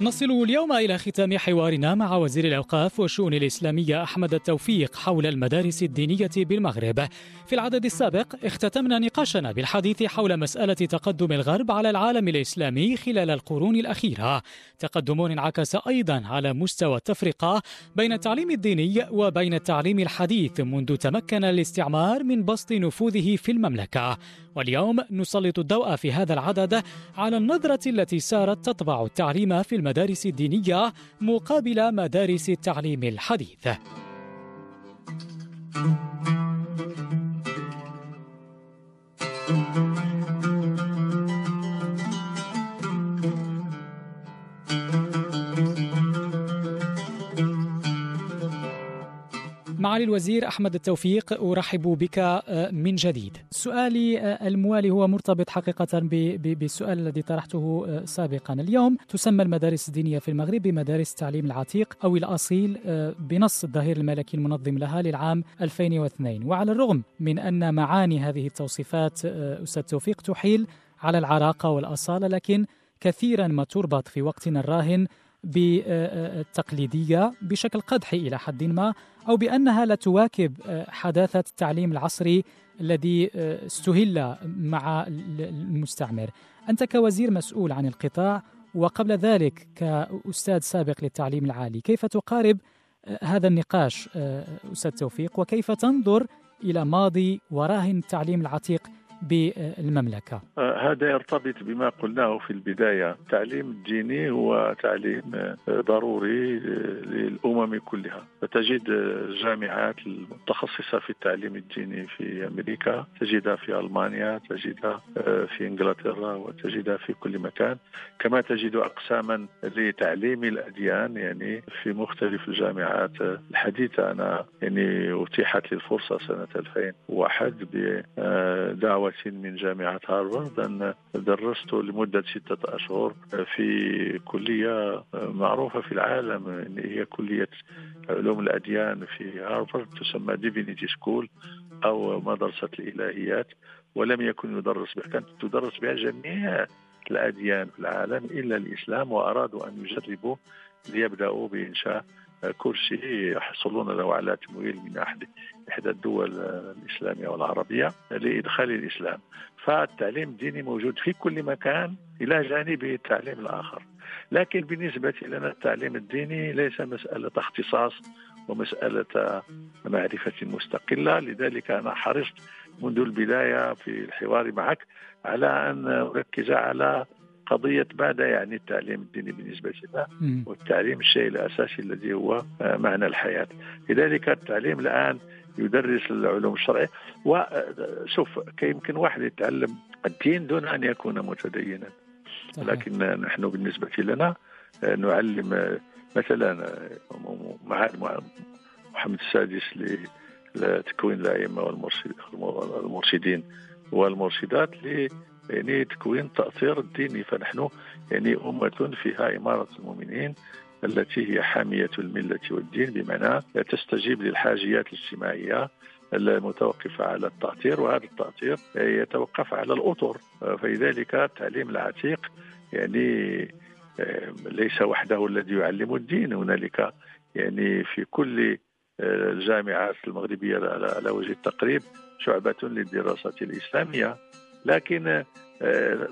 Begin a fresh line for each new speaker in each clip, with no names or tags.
نصل اليوم إلى ختام حوارنا مع وزير الأوقاف والشؤون الإسلامية أحمد التوفيق حول المدارس الدينية بالمغرب. في العدد السابق اختتمنا نقاشنا بالحديث حول مسألة تقدم الغرب على العالم الإسلامي خلال القرون الأخيرة. تقدم انعكس أيضا على مستوى التفرقة بين التعليم الديني وبين التعليم الحديث منذ تمكن الاستعمار من بسط نفوذه في المملكة. واليوم نسلط الضوء في هذا العدد على النظرة التي سارت تطبع التعليم في المدارس الدينية مقابل مدارس التعليم الحديث. معالي الوزير أحمد التوفيق أرحب بك آه، من جديد. سؤالي آه، الموالي هو مرتبط حقيقة بالسؤال الذي طرحته آه، سابقا. اليوم تسمى المدارس الدينية في المغرب بمدارس التعليم العتيق أو الأصيل بنص الظهير الملكي المنظم لها للعام 2002 وعلى الرغم من أن معاني هذه التوصيفات أستاذ توفيق تحيل على العراقة والأصالة لكن كثيرا ما تربط في وقتنا الراهن بالتقليدية بشكل قدحي إلى حد ما أو بأنها لا تواكب آه، حداثة التعليم العصري الذي آه، استهل مع ال- المستعمر. أنت كوزير مسؤول عن القطاع وقبل ذلك كأستاذ سابق للتعليم العالي كيف تقارب آه، هذا النقاش أستاذ توفيق؟ وكيف تنظر إلى ماضي وراهن التعليم العتيق بالمملكة.
آه، هذا يرتبط بما قلناه في البداية. التعليم الديني هو تعليم آه، ضروري آه، للأمم كلها. فتجد آه، الجامعات المتخصصة في التعليم الديني في أمريكا تجدها في ألمانيا تجدها في إنجلترا وتجدها في كل مكان. كما تجد أقساما لتعليم الأديان يعني في مختلف الجامعات. الحديثة أنا يعني أتيحت لي الفرصة سنة 2001 بدعوة من جامعة هارفارد أن درست لمدة ستة أشهر في كلية معروفة في العالم هي كلية علوم الأديان في هارفارد تسمى Divinity School أو مدرسة الإلهيات ولم يكن يدرس بها. كانت تدرس بها جميع الأديان في العالم إلا الإسلام وأرادوا أن يجربوا ليبدأوا بإنشاء كرسي يحصلون له على تمويل من أحد إحدى الدول الإسلامية والعربية لإدخال الإسلام. فالتعليم الديني موجود في كل مكان إلى جانب التعليم الآخر. لكن بالنسبة لنا التعليم الديني ليس مسألة اختصاص ومسألة معرفة مستقلة. لذلك أنا حرصت منذ البداية في الحوار معك على أن أركز على قضية ماذا يعني التعليم الديني بالنسبة لنا. والتعليم الشيء الأساسي الذي هو معنى الحياة لذلك التعليم الآن يدرس العلوم الشرعية وشوف يمكن واحد يتعلم الدين دون أن يكون متدينا. لكن نحن بالنسبة لنا نعلم مثلا معهد مع- محمد السادس لتكوين الأئمة والمرشد- المرشدين والمرشدات يعني تكوين التأثير الديني. فنحن يعني أمة فيها إمارة المؤمنين التي هي حامية الملة والدين بمعنى تستجيب للحاجيات الاجتماعية المتوقفة على التأثير وهذا التأثير يتوقف على الأطر. فلذلك التعليم العتيق يعني آه، ليس وحده الذي يعلم الدين. هنالك يعني في كل آه، الجامعات المغربية على وجه التقريب شعبة للدراسة الإسلامية. لكن آه،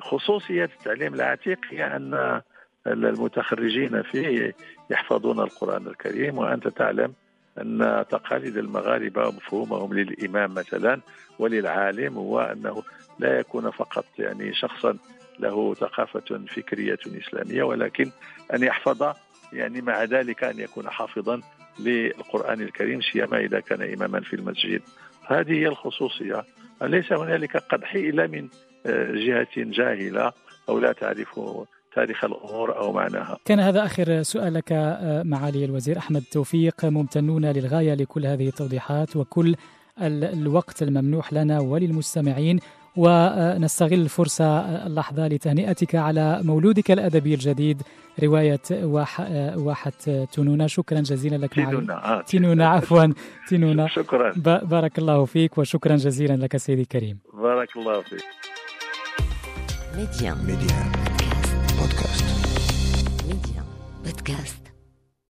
خصوصية التعليم العتيق هي أن المتخرجين فيه يحفظون القرآن الكريم وأنت تعلم أن تقاليد المغاربة ومفهومهم للإمام مثلا وللعالم هو أنه لا يكون فقط يعني شخصا له ثقافة فكرية إسلامية ولكن أن يحفظ يعني مع ذلك أن يكون حافظا للقرآن الكريم سيما إذا كان إماما في المسجد. هذه هي الخصوصية. ليس هنالك قدح إلا من آه، جهة جاهلة أو لا تعرف تاريخ الأمور أو معناها؟
كان هذا آخر سؤال لك آه، معالي الوزير أحمد توفيق ممتنون للغاية لكل هذه التوضيحات وكل الوقت الممنوح لنا وللمستمعين. ونستغل الفرصة اللحظة لتهنئتك على مولودك الأدبي الجديد رواية واحة تنونة. شكرا جزيلا لك
تينونا آه.
تينونا عفوا تينونا
شكرا.
بارك الله فيك وشكرا جزيلا لك سيدي الكريم.
بارك الله فيك.
Médi1
Médi1 بودكاست.
Médi1 بودكاست.